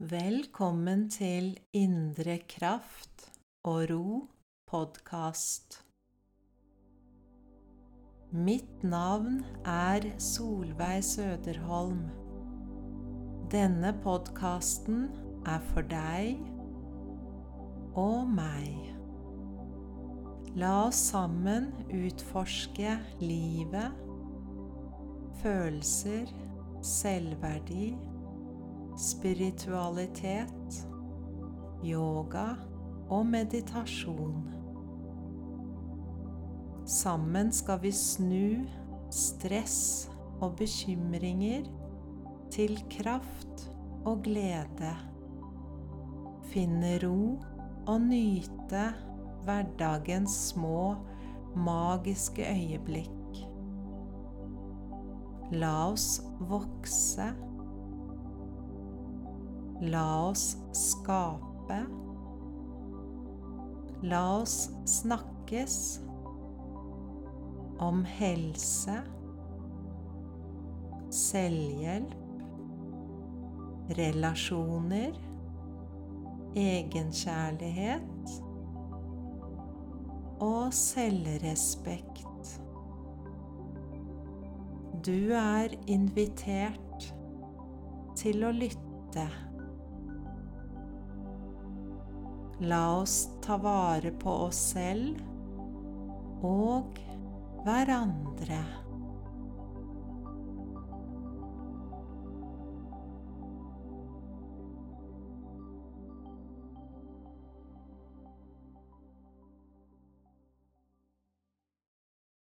Velkommen til Indre kraft og ro podkast. Mitt navn er Solveig Søderholm. Denne podkasten er for deg og meg. La oss sammen utforske livet, følelser, selvverdi spiritualitet, yoga og meditasjon. Sammen skal vi snu stress og bekymringer til kraft og glede. Finne ro og nyte hverdagens små, magiske øyeblikk. La oss vokse La oss skape. La oss snakkes om helse, selvhjelp, relasjoner, egenkjærlighet og selvrespekt. Du er invitert til å lytte. La oss ta vare på oss selv og hverandre.